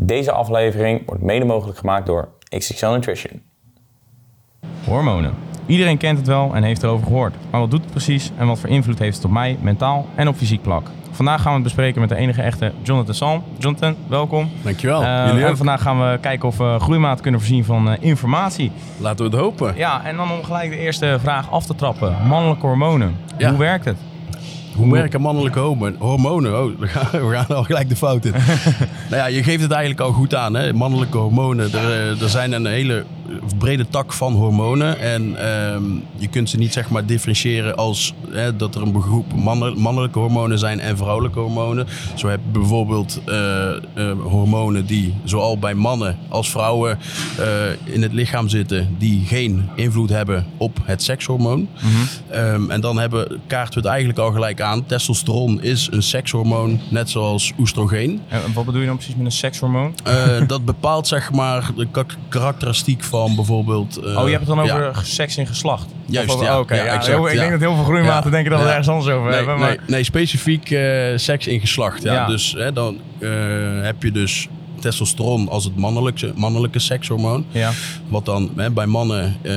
Deze aflevering wordt mede mogelijk gemaakt door XXL Nutrition. Hormonen. Iedereen kent het wel en heeft erover gehoord. Maar wat doet het precies en wat voor invloed heeft het op mij, mentaal en op fysiek vlak? Vandaag gaan we het bespreken met de enige echte Jonathan Salm. Jonathan, welkom. Dankjewel. Jullie en vandaag gaan we kijken of we groeimaten kunnen voorzien van eh, informatie. Laten we het hopen. Ja, en dan om gelijk de eerste vraag af te trappen. Mannelijke hormonen. Ja. Hoe werkt het? Hoe werken mannelijke hormonen? Oh, we gaan, we gaan al gelijk de fout in. nou ja, je geeft het eigenlijk al goed aan. Hè? Mannelijke hormonen. Er, eh, er zijn een hele brede tak van hormonen. En ehm, je kunt ze niet zeg maar differentiëren als hè, dat er een groep mannen- mannelijke hormonen zijn en vrouwelijke hormonen. Zo heb je bijvoorbeeld eh, eh, hormonen die zowel bij mannen als vrouwen eh, in het lichaam zitten. Die geen invloed hebben op het sekshormoon. Ehm, en dan hebben, kaarten we het eigenlijk al gelijk aan. Testosteron is een sekshormoon, net zoals oestrogeen. En wat bedoel je dan precies met een sekshormoon? Dat bepaalt zeg maar de ka- karakteristiek van bijvoorbeeld... eh, oh, je hebt het dan over ja. seks en geslacht? Juist, over- ja. oh, Oké, Ja, ja, exact, heel- ik denk dat heel veel groeimaten denken dat we het ergens anders over Nee, hebben. Maar... nee, nee, specifiek eh, seks in geslacht. Ja. Dus hè, dan eh, heb je dus testosteron als het mannelijke, mannelijke sekshormoon. Ja. Wat dan hè, bij mannen eh,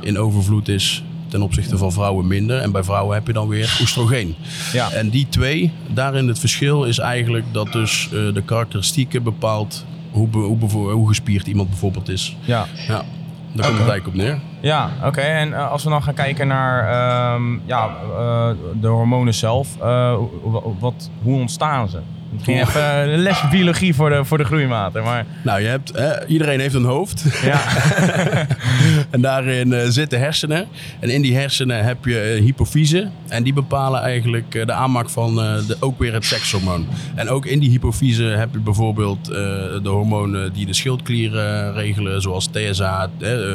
in overvloed is ten opzichte van vrouwen minder. En bij vrouwen heb je dan weer oestrogeen. Ja. En die twee, daarin het verschil is eigenlijk dat dus eh, de karakteristieken bepaalt hoe, hoe, hoe gespierd iemand bijvoorbeeld is. ja. Ja, daar komt het eigenlijk op neer. Ja, oké. En eh, als we dan gaan kijken naar ehm, ja, eh, de hormonen zelf, eh, wat, hoe ontstaan ze? Ging even eh, een lesje biologie voor de, voor de groeimaten, maar Nou, je hebt, hè, iedereen heeft een hoofd. ja. En daarin eh, zitten hersenen. En in die hersenen heb je eh, hypofyse. En die bepalen eigenlijk de aanmaak van de, ook weer het sekshormoon. En ook in die hypofyse heb je bijvoorbeeld de hormonen die de schildklieren regelen. Zoals TSH,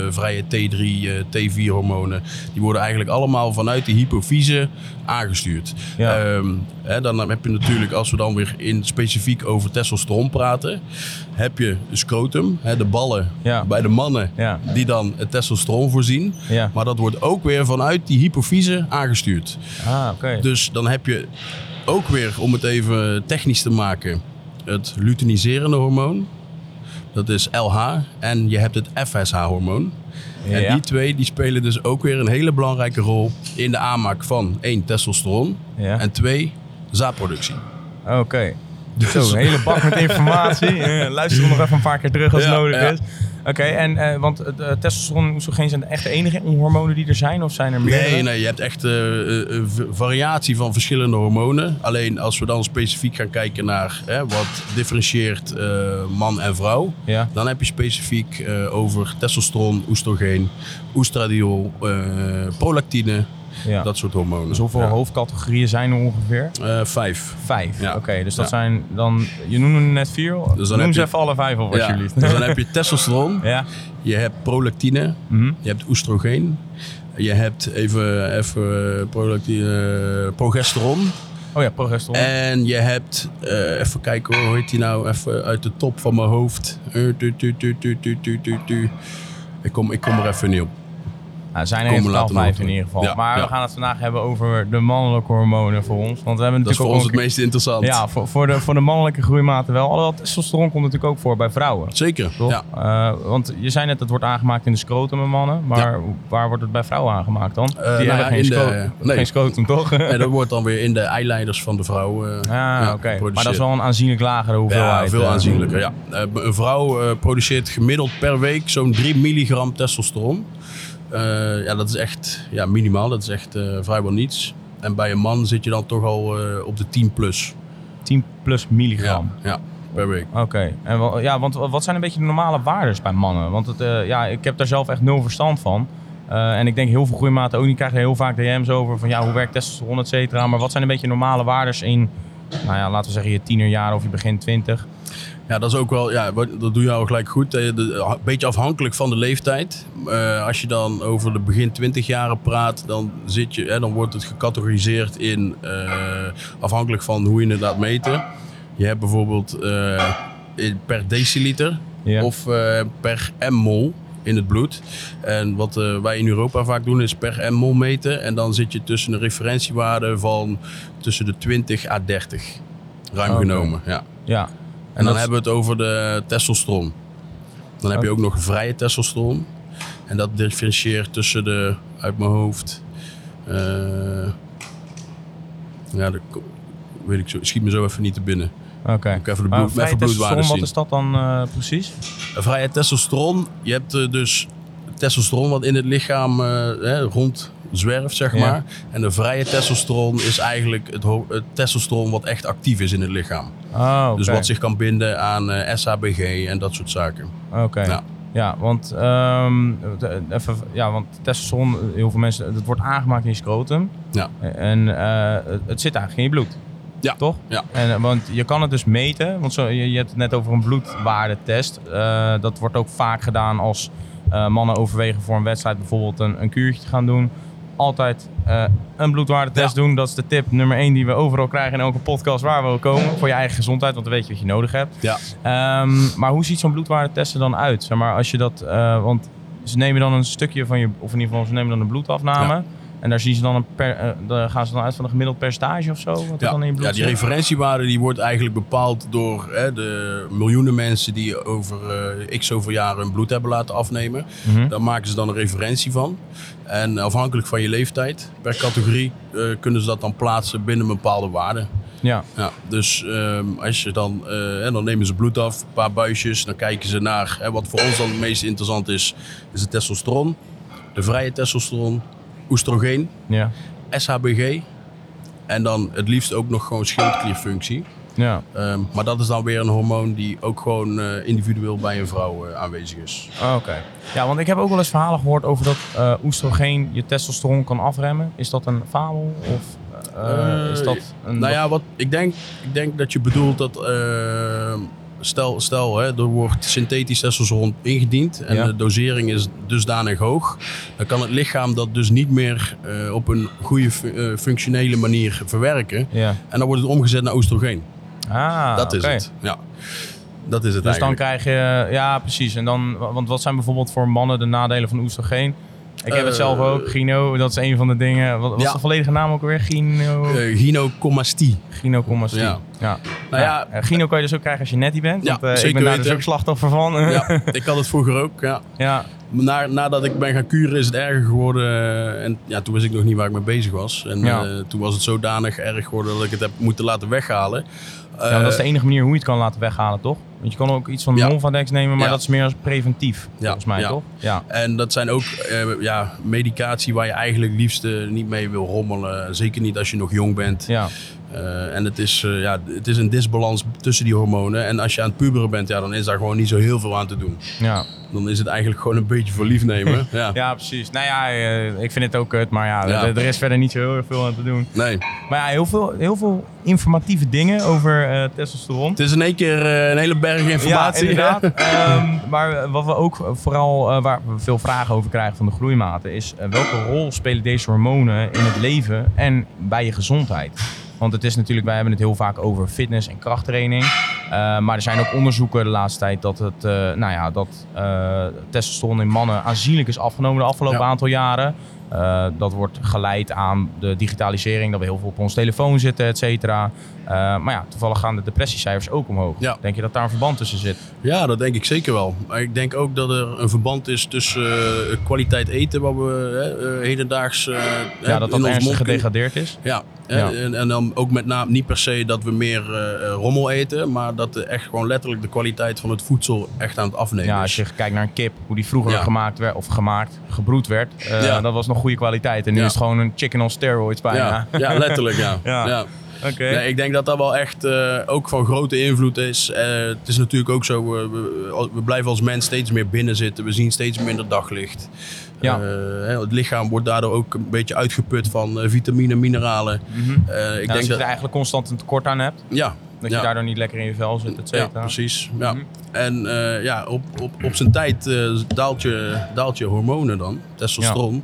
vrije T3, eh, T4 hormonen. Die worden eigenlijk allemaal vanuit die hypofyse aangestuurd. Ja. Ehm, hè, dan heb je natuurlijk, als we dan weer in specifiek over testosteron praten, heb je scrotum, hè, de ballen Ja. bij de mannen, Ja. die dan het testosteron voorzien. Ja. Maar dat wordt ook weer vanuit die hypofyse aangestuurd. Ah. Dus dan heb je ook weer, om het even technisch te maken, het luteiniserende hormoon. Dat is LH. En je hebt het FSH-hormoon. En die twee die spelen dus ook weer een hele belangrijke rol in de aanmaak van één, testosteron. Ja. En twee, zaadproductie. Oké. Dus- Zo, een hele bak met informatie. Eh, Luister nog even een paar keer terug als Ja, nodig ja. is. Oké, en eh, want eh, testosteron en oestrogeen zijn echt de enige hormonen die er zijn? Of zijn er meer? Nee, nee, je hebt echt een variatie van verschillende hormonen. Alleen als we dan specifiek gaan kijken naar hè, wat differentieert man en vrouw, Ja. dan heb je specifiek over testosteron, oestrogeen, oestradiol, prolactine, ja. Dat soort hormonen. Dus hoeveel hoofdcategorieën zijn er ongeveer? Eh, vijf. Vijf, ja. oké. Dus dat zijn dan... Je noemde net vier. Dus Noem ze even alle vijf op alsjeblieft. Dus dan heb je testosteron. Ja. Je hebt prolactine. Mm. Je hebt oestrogeen. Je hebt even, even prolactine, eh, progesteron. Oh ja, progesteron. En je hebt, eh, even kijken hoe heet die nou? Even uit de top van mijn hoofd. Uh, tu, tu, tu, ik, kom, ik kom er even niet op. Nou, zijn er Komen in totaal vijf in ieder geval. Ja, maar ja. we gaan het vandaag hebben over de mannelijke hormonen voor ons. Want we hebben Dat is voor natuurlijk ons het een- meest interessant. Ja, voor, voor, de, voor de mannelijke groeimaten wel. Alhoewel testosteron komt natuurlijk ook voor bij vrouwen. Zeker. Toch? Ja. Eh, want je zei net, het wordt aangemaakt in de scrotum bij mannen. Maar waar wordt het bij vrouwen aangemaakt dan? Die nou hebben ja, geen, in de- scro- nee. geen scrotum, toch? En dat wordt dan weer in de eileiders van de vrouw. eh, Ah, ja, oké. Maar dat is wel een aanzienlijk lagere hoeveelheid. Ja, veel eh. aanzienlijker. Ja. Eh, Een vrouw eh, produceert gemiddeld per week zo'n 3 milligram testosteron. Eh, ja, dat is echt ja, minimaal. Dat is echt eh, vrijwel niets. En bij een man zit je dan toch al eh, op de 10 plus. 10 plus milligram. Ja, ja, per week. Oké, en wel- ja, want wat zijn een beetje de normale waardes bij mannen? Want het, ja, ik heb daar zelf echt nul verstand van. En ik denk heel veel groeimaten ook niet krijgen heel vaak DM's over van ja, hoe werkt testosteron, et cetera. Maar wat zijn een beetje normale waardes in, nou ja, laten we zeggen je tienerjaren of je begint 20? Ja, dat is ook wel, ja, dat doe je al gelijk goed. Een beetje afhankelijk van de leeftijd. Eh, als je dan over de begin 20 jaren praat, dan, zit je, hè, dan wordt het gecategoriseerd in eh, afhankelijk van hoe je het laat meten. Je hebt bijvoorbeeld eh, in- per deciliter Ja. of per mmol in het bloed. En wat wij in Europa vaak doen is per mmol meten. En dan zit je tussen een referentiewaarde van tussen de 20 à 30. Ruim Oké. genomen, ja. Ja. En dan hebben we het over de testosteron. Dan heb je ook nog vrije testosteron. En dat differentieert tussen de, uit mijn hoofd, eh, ja, dat ko- weet ik zo, schiet me zo even niet te binnen. Oké. Ik even de Maar bloed, even testosteron, zien. wat is dat dan eh, precies? Vrije testosteron, je hebt eh, dus testosteron wat in het lichaam eh, rond zwerft, zeg maar. En de vrije testosteron is eigenlijk het, het testosteron wat echt actief is in het lichaam. Oh. Dus wat zich kan binden aan eh, SHBG en dat soort zaken. Oké. Ja. Ja, want, de- even, ja, want testosteron, heel veel mensen, het wordt aangemaakt in je scrotum. Ja. En eh, het, zit eigenlijk in je bloed. Ja. Toch? Ja. En, want je kan het dus meten, want zo, je, je hebt het net over een bloedwaardetest. Eh, dat wordt ook vaak gedaan als eh, mannen overwegen voor een wedstrijd bijvoorbeeld een, een kuurtje te gaan doen. Altijd eh, een bloedwaardetest Ja. doen. Dat is de tip nummer één die we overal krijgen in elke podcast waar we ook komen. Voor je eigen gezondheid, want dan weet je wat je nodig hebt. Ja. Ehm, maar hoe ziet zo'n bloedwaardetest er dan uit? Zeg maar, als je dat, eh, want ze nemen dan een stukje van je, of in ieder geval ze nemen dan een bloedafname. Ja. En daar zien ze dan een per, eh, daar gaan ze dan uit van een gemiddeld percentage of zo? Wat Ja, dan in ja, die zit? referentiewaarde die wordt eigenlijk bepaald door hè, de miljoenen mensen die over eh, x zoveel jaren hun bloed hebben laten afnemen. Mhm. Daar maken ze dan een referentie van. En afhankelijk van je leeftijd per categorie eh, kunnen ze dat dan plaatsen binnen een bepaalde waarde. Ja, Ja, dus ehm, als je dan, dan nemen ze bloed af, een paar buisjes. Dan kijken ze naar, hè, wat voor ons dan het meest interessant is, is de testosteron. De vrije testosteron, oestrogeen, ja, SHBG. En dan het liefst ook nog gewoon schildklierfunctie. ja. Ehm, maar dat is dan weer een hormoon die ook gewoon eh, individueel bij een vrouw eh, aanwezig is. Oké. Ja, want ik heb ook wel eens verhalen gehoord over dat eh oestrogeen je testosteron kan afremmen. Is dat een fabel of is dat een... Nou ja, wat, ik, denk, ik denk dat je bedoelt dat. Stel, stel hè, er wordt synthetisch testosteron ingediend en Ja. de dosering is dusdanig hoog. Dan kan het lichaam dat dus niet meer eh, op een goede eh, functionele manier verwerken. Ja. En dan wordt het omgezet naar oestrogeen. Ah, dat is het. Ja. Dat is het Dus dan krijg je, ja precies. En dan, want wat zijn bijvoorbeeld voor mannen de nadelen van oestrogeen? Ik heb het Eh, zelf ook, Gino, dat is een van de dingen. Wat was Ja. de volledige naam ook weer? Gino, Eh, gynecomastie. Gino Comastie. ja. Ja. Nou ja, eh, Gino kan je dus ook krijgen als je netty bent. Ja, want, eh, ik ben daar weten. dus ook slachtoffer van. ja, ik had het vroeger ook. Ja. ja. Na, nadat ik ben gaan kuren is het erger geworden. eh, En ja, toen wist ik nog niet waar ik mee bezig was. En Ja. eh, toen was het zodanig erg geworden dat ik het heb moeten laten weghalen. Ja, dat is de Eh, enige manier hoe je het kan laten weghalen, toch? Want je kan ook iets van Ja. Nolvadex nemen, maar Ja. dat is meer als preventief, volgens mij, toch? Ja. En dat zijn ook ja, medicatie waar je eigenlijk liefst niet mee wil rommelen. Zeker niet als je nog jong bent. Ja. Eh, en het is, eh, ja, het is een disbalans tussen die hormonen. En als je aan het puberen bent, ja, dan is daar gewoon niet zo heel veel aan te doen. Ja. Dan is het eigenlijk gewoon een beetje voor lief nemen. ja. ja, precies. Nou ja, eh, ik vind het ook kut, maar ja, Ja. er- is verder niet zo heel erg veel aan te doen. Nee. Maar ja, heel veel, heel veel informatieve dingen over testosteron. Het is in één keer een hele berg informatie. Ja, inderdaad. Ehm, maar wat we ook vooral, waar we veel vragen over krijgen van de groeimaten, is welke rol spelen deze hormonen in het leven en bij je gezondheid? Want het is natuurlijk, wij hebben het heel vaak over fitness en krachttraining. Eh, maar er zijn ook onderzoeken de laatste tijd dat het, eh, nou ja, dat eh, testosteron in mannen aanzienlijk is afgenomen de afgelopen Ja. aantal jaren. Dat wordt geleid aan de digitalisering, dat we heel veel op ons telefoon zitten, et cetera. Maar ja, toevallig gaan de depressiecijfers ook omhoog. Ja. Denk je dat daar een verband tussen zit? Ja, dat denk ik zeker wel. Maar ik denk ook dat er een verband is tussen kwaliteit eten, wat we hedendaags Ja, dat dat ernstig gedegradeerd is. Ja, Ja. En, en dan ook met name niet per se dat we meer eh, eh, rommel eten, maar dat de echt gewoon letterlijk de kwaliteit van het voedsel echt aan het afnemen Ja, is. als je kijkt naar een kip, hoe die vroeger Ja. gemaakt werd, of gemaakt, gebroed werd, eh, Ja. dat was nog goede kwaliteit. En nu Ja. is het gewoon een chicken on steroids bijna. ja, ja, letterlijk ja. Ja. Ja. Nee, ik denk dat dat wel echt eh, ook van grote invloed is. Eh, het is natuurlijk ook zo, we, we, we blijven als mens steeds meer binnen zitten. We zien steeds minder daglicht. Ja. Eh, het lichaam wordt daardoor ook een beetje uitgeput van vitamine, mineralen. Mhm. Ik Ja, denk je dat... er eigenlijk constant een tekort aan hebt, Ja, dat ja. je daardoor niet lekker in je vel zit, et Ja, cetera. precies. Ja. Mhm. En ja, op, op, op zijn tijd daalt, je, daalt je hormonen dan, testosteron.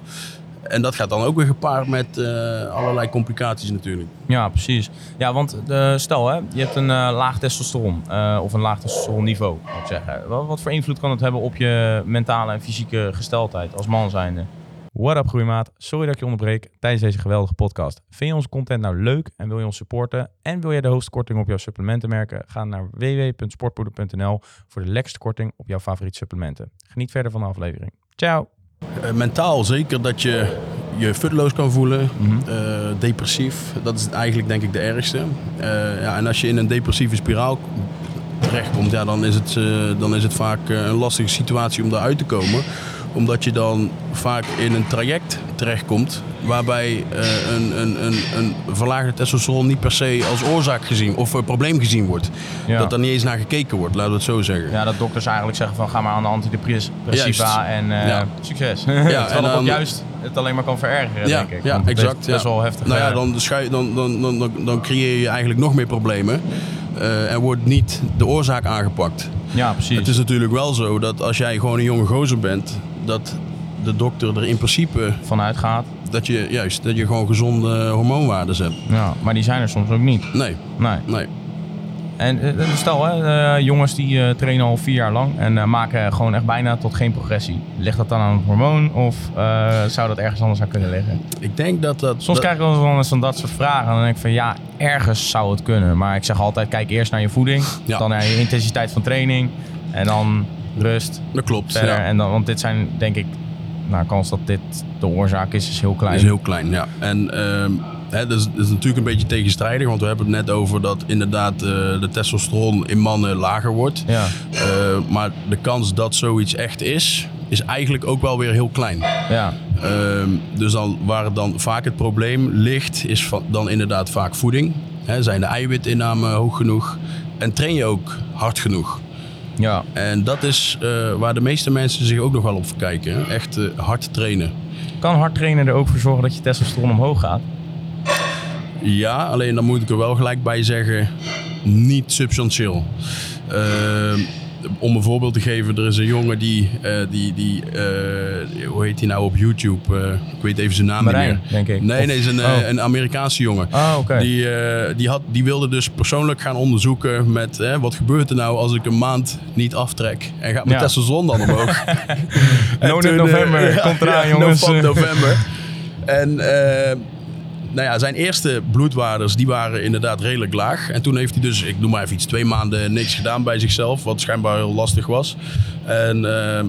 En dat gaat dan ook weer gepaard met eh, allerlei complicaties natuurlijk. Ja, precies. Ja, want eh, stel, hè, je hebt een eh, laag testosteron of een laag testosteronniveau, moet ik zeggen. Wat, wat voor invloed kan het hebben op je mentale en fysieke gesteldheid als man zijnde? What up groeimaat? Sorry dat ik je onderbreek tijdens deze geweldige podcast. Vind je onze content nou leuk en wil je ons supporten? En wil je de hoogste korting op jouw supplementen merken? Ga naar www.sportpoeder.nl voor de lekkerste korting op jouw favoriete supplementen. Geniet verder van de aflevering. Ciao! Eh, mentaal zeker dat je je futloos kan voelen, eh, depressief. Dat is eigenlijk denk ik de ergste. Eh, ja, en als je in een depressieve spiraal terechtkomt, ja, dan, is het, dan is het vaak een lastige situatie om daaruit te komen. Omdat je dan vaak in een traject terechtkomt waarbij eh, een, een, een, een verlaagde testosteron niet per se als oorzaak gezien of een probleem gezien wordt. Ja. Dat er niet eens naar gekeken wordt, laten we het zo zeggen. Ja, dat dokters eigenlijk zeggen van ga maar aan de antidepressiva en eh, Ja. succes. en Terwijl het ook dan- juist het alleen maar kan verergeren, Ja, denk ik. ja exact. Best, best ja. wel heftig. Nou ja, dan, dan, dan, dan, dan, dan creëer je eigenlijk nog meer problemen. eh, en wordt niet de oorzaak aangepakt. ja, precies. Het is natuurlijk wel zo dat als jij gewoon een jonge gozer bent, dat de dokter er in principe Vanuit gaat. dat je juist dat je gewoon gezonde hormoonwaarden hebt. Ja, maar die zijn er soms ook niet. Nee, Nee. nee. En eh, stel, hè, eh, jongens die eh, trainen al vier jaar lang en eh, maken gewoon echt bijna tot geen progressie. Ligt dat dan aan het hormoon of eh, zou dat ergens anders aan kunnen liggen? Ik denk dat dat. Soms dat- krijg ik wel eens van dat soort vragen en dan denk ik van ja, ergens zou het kunnen. Maar ik zeg altijd, kijk eerst naar je voeding, Ja. dan naar je intensiteit van training en dan rust dat klopt. verder. Ja. En dan, want dit zijn denk ik, nou kans dat dit de oorzaak is, is heel klein. is heel klein, ja. En ehm, hè, dat, is, dat is natuurlijk een beetje tegenstrijdig, want we hebben het net over dat inderdaad eh, de testosteron in mannen lager wordt. Ja, Eh, maar de kans dat zoiets echt is, is eigenlijk ook wel weer heel klein. ja, Ehm, dus dan, waar het dan vaak het probleem ligt, is van, dan inderdaad vaak voeding. Hè, zijn de eiwitinname hoog genoeg? En train je ook hard genoeg? Ja. En dat is eh, waar de meeste mensen zich ook nog wel op verkijken. hè. Echt eh, hard trainen. Kan hard trainen er ook voor zorgen dat je testosteron omhoog gaat? Ja, alleen dan moet ik er wel gelijk bij zeggen, niet substantieel. Ehm, om een voorbeeld te geven, er is een jongen die, eh, die, die eh, hoe heet hij nou op YouTube? Eh, ik weet even zijn naam Marijn, niet meer. denk ik. Nee, Of- nee, is een, oh. een Amerikaanse jongen. Ah, oké. Die, die, had, die wilde dus persoonlijk gaan onderzoeken met eh, wat gebeurt er nou als ik een maand niet aftrek en gaat mijn Ja. testosteron dan omhoog. No toen, eh, November, komt eraan ja, jongens. No November. en nou ja, zijn eerste bloedwaardes die waren inderdaad redelijk laag. En toen heeft hij dus, ik noem maar even iets, twee maanden niks gedaan bij zichzelf. Wat schijnbaar heel lastig was. En eh,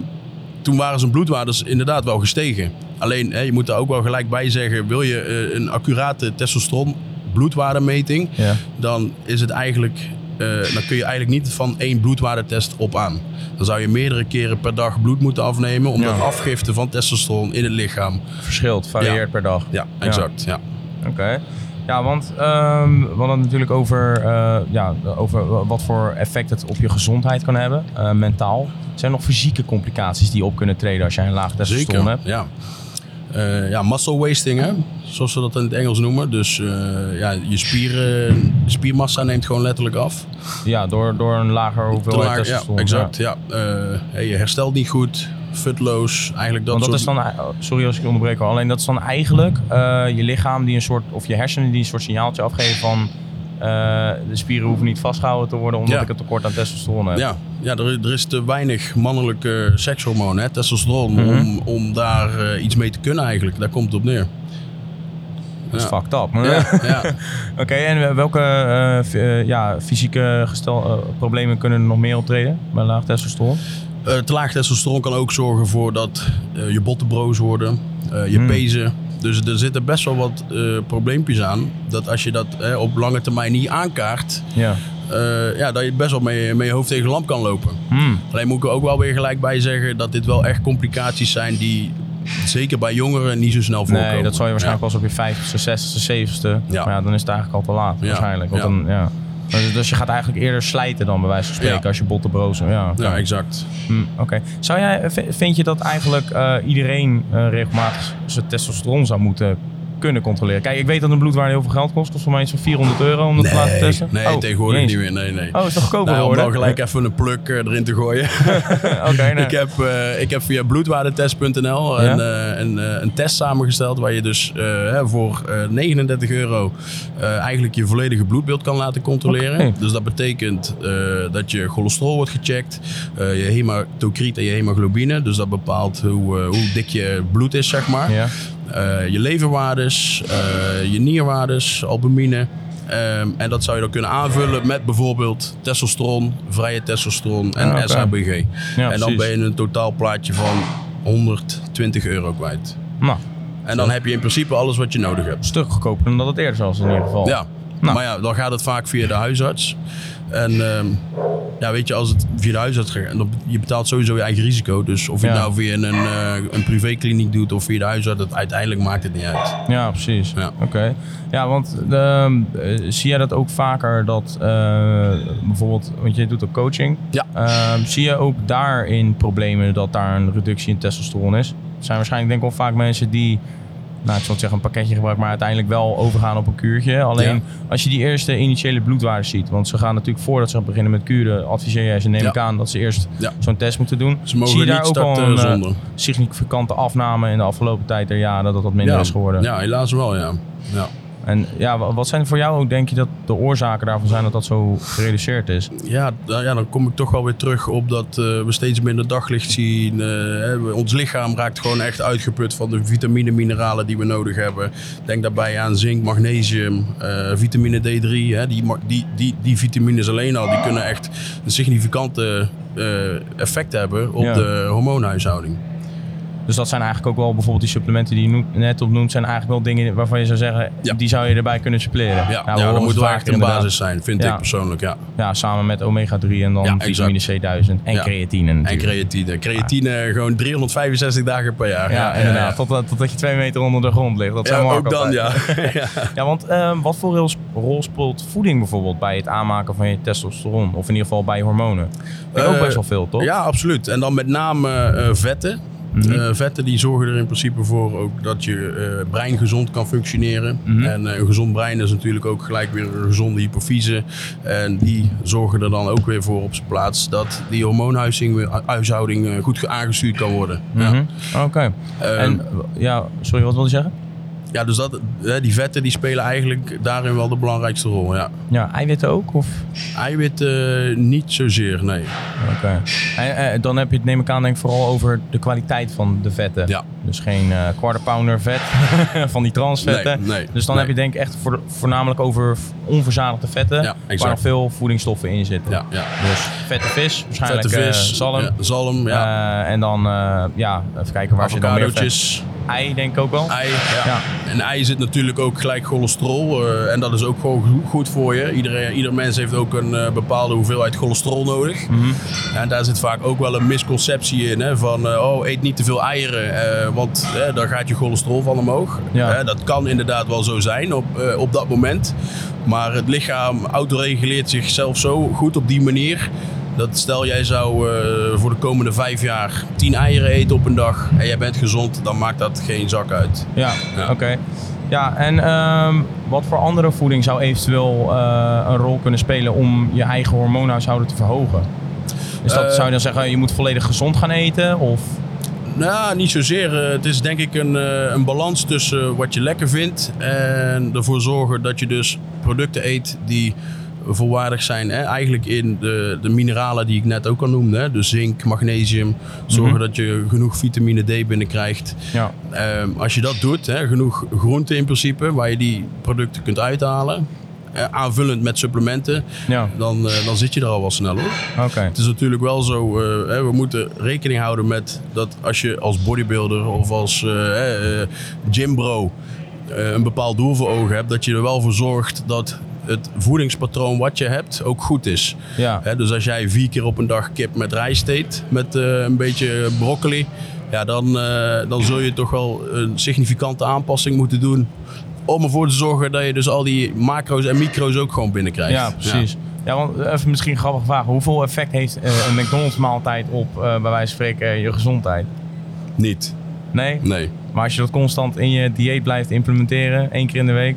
toen waren zijn bloedwaardes inderdaad wel gestegen. Alleen, hè, je moet daar ook wel gelijk bij zeggen, wil je eh, een accurate testosteron bloedwaardemeting, Ja. dan is het eigenlijk, eh, dan kun je eigenlijk niet van één bloedwaardetest op aan. Dan zou je meerdere keren per dag bloed moeten afnemen, omdat Ja. afgifte van testosteron in het lichaam. Verschilt, varieert Ja. per dag. Ja, exact. Ja. Oké. Ja, want ehm, we hadden het natuurlijk over, eh, ja, over wat voor effect het op je gezondheid kan hebben, eh, mentaal. Zijn er nog fysieke complicaties die op kunnen treden als jij een laag testosteron hebt? Ja. Eh, ja, muscle wasting, hè? zoals ze dat in het Engels noemen. Dus eh, ja, je spieren, spiermassa neemt gewoon letterlijk af. Ja, door, door een lager hoeveelheid laag- ja, exact. Ja. Eh, hey, je herstelt niet goed, futloos, eigenlijk dat Want dat soort... is dan, sorry als ik je onderbreek, alleen dat is dan eigenlijk eh, je lichaam die een soort, of je hersenen die een soort signaaltje afgeven van eh, de spieren hoeven niet vastgehouden te worden omdat Ja. ik een tekort aan testosteron heb. Ja, ja er, er is te weinig mannelijke sekshormoon, hè, testosteron, Mhm. om, om daar eh, iets mee te kunnen eigenlijk. Daar komt het op neer. Dat is Ja. fucked up. Ja, ja. Oké, en welke eh, eh, ja, fysieke gestel, eh, problemen kunnen er nog meer optreden bij laag testosteron? Eh, te laag testosteron kan ook zorgen voor dat eh, je botten broos worden, eh, je Hmm. pezen. Dus er zitten best wel wat eh, probleempjes aan. Dat als je dat eh, op lange termijn niet aankaart, Ja. eh, ja, dat je best wel met, met je hoofd tegen de lamp kan lopen. Hmm. Alleen moet ik er ook wel weer gelijk bij zeggen dat dit wel echt complicaties zijn die zeker bij jongeren niet zo snel voorkomen. Nee, dat zal je waarschijnlijk pas op je 50ste, 60ste, 70ste. Ja. Maar ja, dan is het eigenlijk al te laat Ja. waarschijnlijk. Want. Dan, ja. Dus, dus je gaat eigenlijk eerder slijten dan bij wijze van spreken Ja. als je botten brozen. Ja. Ja, exact. Hm, Oké. Zou jij, vind je dat eigenlijk eh, iedereen eh, regelmatig zijn testosteron zou moeten kunnen controleren? Kijk, ik weet dat een bloedwaarde heel veel geld kost. Kost voor mij van 400 euro om dat te laten testen. nee Oh, tegenwoordig niet meer. Nee, nee. Oh, is toch goedkoper Nou, om dan gelijk even een pluk erin te gooien. Oké, nee. ik, heb, eh, ik heb via bloedwaardetest.nl Ja? een, eh, een, eh, een test samengesteld waar je dus voor eh, 39 euro eigenlijk je volledige bloedbeeld kan laten controleren. Dus dat betekent dat je cholesterol wordt gecheckt, je hematocriet en je hemoglobine. Dus dat bepaalt hoe, hoe dik je bloed is, zeg maar. Ja. Eh, je leverwaardes, eh, je nierwaardes, albumine. Ehm, en dat zou je dan kunnen aanvullen met bijvoorbeeld testosteron, vrije testosteron en Ah. SHBG. Ja, en dan ben je een totaalplaatje van 120 euro kwijt. Nou, En dan heb je in principe alles wat je nodig hebt. een stuk goedkoper dan dat het eerder was in ieder geval. Ja, Nou. maar ja, dan gaat het vaak via de huisarts. En ehm, ja, weet je, als het via de huisarts gaat, dan je betaalt sowieso je eigen risico. Dus of je Ja. het nou via een, eh, een privékliniek doet of via de huisarts, het, uiteindelijk maakt het niet uit. Ja, precies. Ja. Oké. Ja, want ehm, eh, zie jij dat ook vaker dat eh, bijvoorbeeld, want je doet ook coaching. Ja. Ehm, zie je ook daarin problemen dat daar een reductie in testosteron is? Er zijn waarschijnlijk denk ik wel vaak mensen die, nou ik zal het zeggen een pakketje gebruiken, maar uiteindelijk wel overgaan op een kuurtje. Alleen Ja. als je die eerste initiële bloedwaarden ziet, want ze gaan natuurlijk voordat ze beginnen met kuren, adviseer jij ze neem Ja. ik aan dat ze eerst Ja. zo'n test moeten doen. Ze mogen zie je daar ook al een eh, significante afname in de afgelopen tijd der jaren dat dat minder is geworden? ja, helaas wel, ja. ja. En ja, wa- wat zijn voor jou ook, denk je, dat de oorzaken daarvan zijn dat dat zo gereduceerd is? Ja, da- ja, dan kom ik toch wel weer terug op dat eh, we steeds minder daglicht zien. Eh, ons lichaam raakt gewoon echt uitgeput van de vitamine, mineralen die we nodig hebben. Denk daarbij aan zink, magnesium, eh, vitamine D3. Hè, die, die, die, die vitamines alleen al, die kunnen echt een significante effect hebben op Ja. de hormoonhuishouding. Dus dat zijn eigenlijk ook wel bijvoorbeeld die supplementen die je net opnoemt, zijn eigenlijk wel dingen waarvan je zou zeggen, Ja. die zou je erbij kunnen suppleren. Ja, horen dat moet wel echt een basis zijn, vind Ja. ik persoonlijk. Ja. Ja, samen met omega-3 en dan vitamine C1000 en creatine En natuurlijk. creatine. Creatine gewoon 365 dagen per jaar. ja, inderdaad. Totdat, totdat je twee meter onder de grond ligt. Dat zijn ook dan, ja. ja. Want ehm, wat voor rol, speelt voeding bijvoorbeeld bij het aanmaken van je testosteron? Of in ieder geval bij hormonen? Vind ik ook Eh, best wel veel, toch? Ja, absoluut. En dan met name eh, vetten. Mhm. Eh, vetten die zorgen er in principe voor ook dat je eh, brein gezond kan functioneren. Mhm. En eh, een gezond brein is natuurlijk ook gelijk weer een gezonde hypofyse. En die zorgen er dan ook weer voor op zijn plaats dat die hormoonhuishouding goed aangestuurd kan worden. ja. Mhm. Oké. Ehm, en ja, sorry, wat wilde je zeggen? Ja, dus dat, die vetten die spelen eigenlijk daarin wel de belangrijkste rol. Ja. Ja, eiwitten ook? Of? Eiwit eh, niet zozeer, nee. Oké. En eh, dan heb je het, neem ik aan, denk ik vooral over de kwaliteit van de vetten. Ja. Dus geen eh quarter pounder vet van die transvetten. Nee, nee, dus dan nee. heb je denk ik echt voor, voornamelijk over onverzadigde vetten. Ja, waar nog veel voedingsstoffen in zitten. Ja, ja. Dus vette vis, waarschijnlijk Vette vis, zalm. ja, zalm, ja. En dan, ja, even kijken waar zit dan meer vet. Ei denk ik ook wel. Ei, ja. Ja. En ei zit natuurlijk ook gelijk cholesterol. eh, en dat is ook gewoon go- goed voor je. Iedereen, ieder mens heeft ook een eh, bepaalde hoeveelheid cholesterol nodig. Mhm. En daar zit vaak ook wel een misconceptie in. Hè, van, eh, oh, eet niet te veel eieren. want dan gaat je cholesterol van omhoog. Ja. Dat kan inderdaad wel zo zijn op, op dat moment. Maar het lichaam autoreguleert zichzelf zo goed op die manier... Dat stel jij zou eh, voor de komende vijf jaar tien eieren eten op een dag en jij bent gezond, dan maakt dat geen zak uit. Ja, Ja. oké. Ja, en ehm, wat voor andere voeding zou eventueel eh, een rol kunnen spelen om je eigen hormoonhuishouden te verhogen? Is dat, Eh, zou je dan zeggen, je moet volledig gezond gaan eten? Of? Nou, niet zozeer. Het is denk ik een, een balans tussen wat je lekker vindt en ervoor zorgen dat je dus producten eet die volwaardig zijn. Hè? Eigenlijk in de, de mineralen die ik net ook al noemde. Hè? Dus zink, magnesium. Zorgen Mhm. dat je genoeg vitamine D binnenkrijgt. Ja. Ehm, als je dat doet, hè, genoeg groenten in principe, waar je die producten kunt uithalen. eh, aanvullend met supplementen, Ja, dan, eh, dan zit je er al wel snel hoor. oké. Het is natuurlijk wel zo, eh, hè, we moeten rekening houden met dat als je als bodybuilder of als gymbro een bepaald doel voor ogen hebt, dat je er wel voor zorgt dat het voedingspatroon wat je hebt ook goed is. Ja, dus als jij vier keer op een dag kip met rijst eet, met eh, een beetje broccoli, ja, dan, eh, dan zul je toch wel een significante aanpassing moeten doen. Om ervoor te zorgen dat je dus al die macro's en micro's ook gewoon binnenkrijgt. ja precies. Ja. want even misschien een grappige vraag. Hoeveel effect heeft eh, een McDonald's maaltijd op, eh, bij wijze van spreken, je gezondheid? Niet. Nee? Nee. Maar als je dat constant in je dieet blijft implementeren, één keer in de week.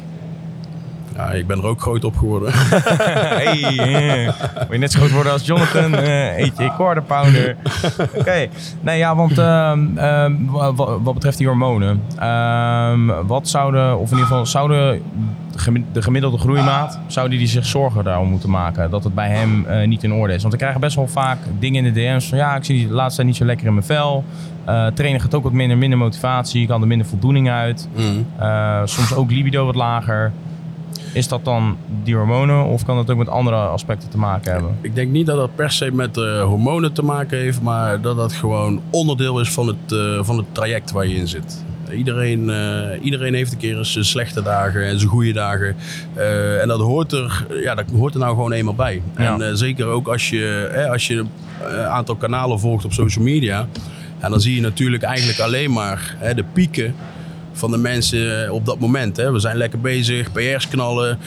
Ja, ik ben er ook groot op geworden. hey, wil je net zo groot worden als Jonathan? Eh, eet je quarter pounder. Oké, nee ja, want ehm, ehm, wa- wa- wat betreft die hormonen. ehm, wat zouden, of in ieder geval zouden de gemiddelde groeimaat, zouden die zich zorgen daarom moeten maken? Dat het bij hem eh, niet in orde is. Want we krijgen best wel vaak dingen in de DM's van ja, ik zie die de laatste tijd niet zo lekker in mijn vel. Eh trainen gaat ook wat minder, minder motivatie, ik kan er minder voldoening uit. Mm. Soms ook libido wat lager. Is dat dan die hormonen of kan dat ook met andere aspecten te maken hebben? Ik denk niet dat dat per se met eh, hormonen te maken heeft, maar dat dat gewoon onderdeel is van het, eh, van het traject waar je in zit. Iedereen, eh, iedereen heeft een keer eens zijn slechte dagen en zijn goede dagen. En dat hoort, er, ja, dat hoort er nou gewoon eenmaal bij. Ja. En zeker ook als je, hè, als je een aantal kanalen volgt op social media. En dan zie je natuurlijk eigenlijk alleen maar hè, de pieken van de mensen op dat moment. Hè. We zijn lekker bezig, PR's knallen.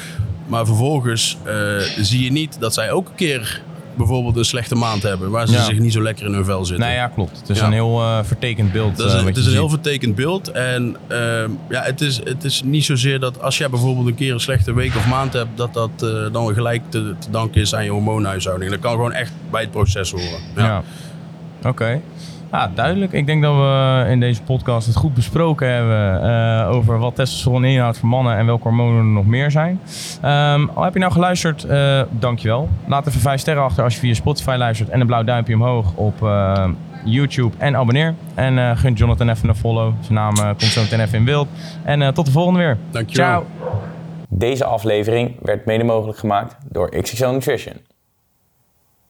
Maar vervolgens eh, zie je niet dat zij ook een keer bijvoorbeeld een slechte maand hebben. Waar ze Ja. zich niet zo lekker in hun vel zitten. Nee, ja, klopt. Het is Ja. een heel eh, vertekend beeld. Dat is, eh, het is een heel vertekend beeld. En ehm, ja, het, is, het is niet zozeer dat als jij bijvoorbeeld een keer een slechte week of maand hebt, dat dat eh, dan gelijk te, te danken is aan je hormoonhuishouding. Dat kan gewoon echt bij het proces horen. Ja. Ja. Oké. Ja, duidelijk. Ik denk dat we in deze podcast het goed besproken hebben eh, over wat testosteron inhoudt voor mannen en welke hormonen er nog meer zijn. Ehm, al heb je nou geluisterd, eh dankjewel. Laat even vijf sterren achter als je via Spotify luistert en een blauw duimpje omhoog op eh, YouTube en abonneer. En eh gun Jonathan even een follow. Zijn naam komt zo meteen even in beeld. En eh, tot de volgende weer. Dankjewel. Ciao. Deze aflevering werd mede mogelijk gemaakt door XXL Nutrition.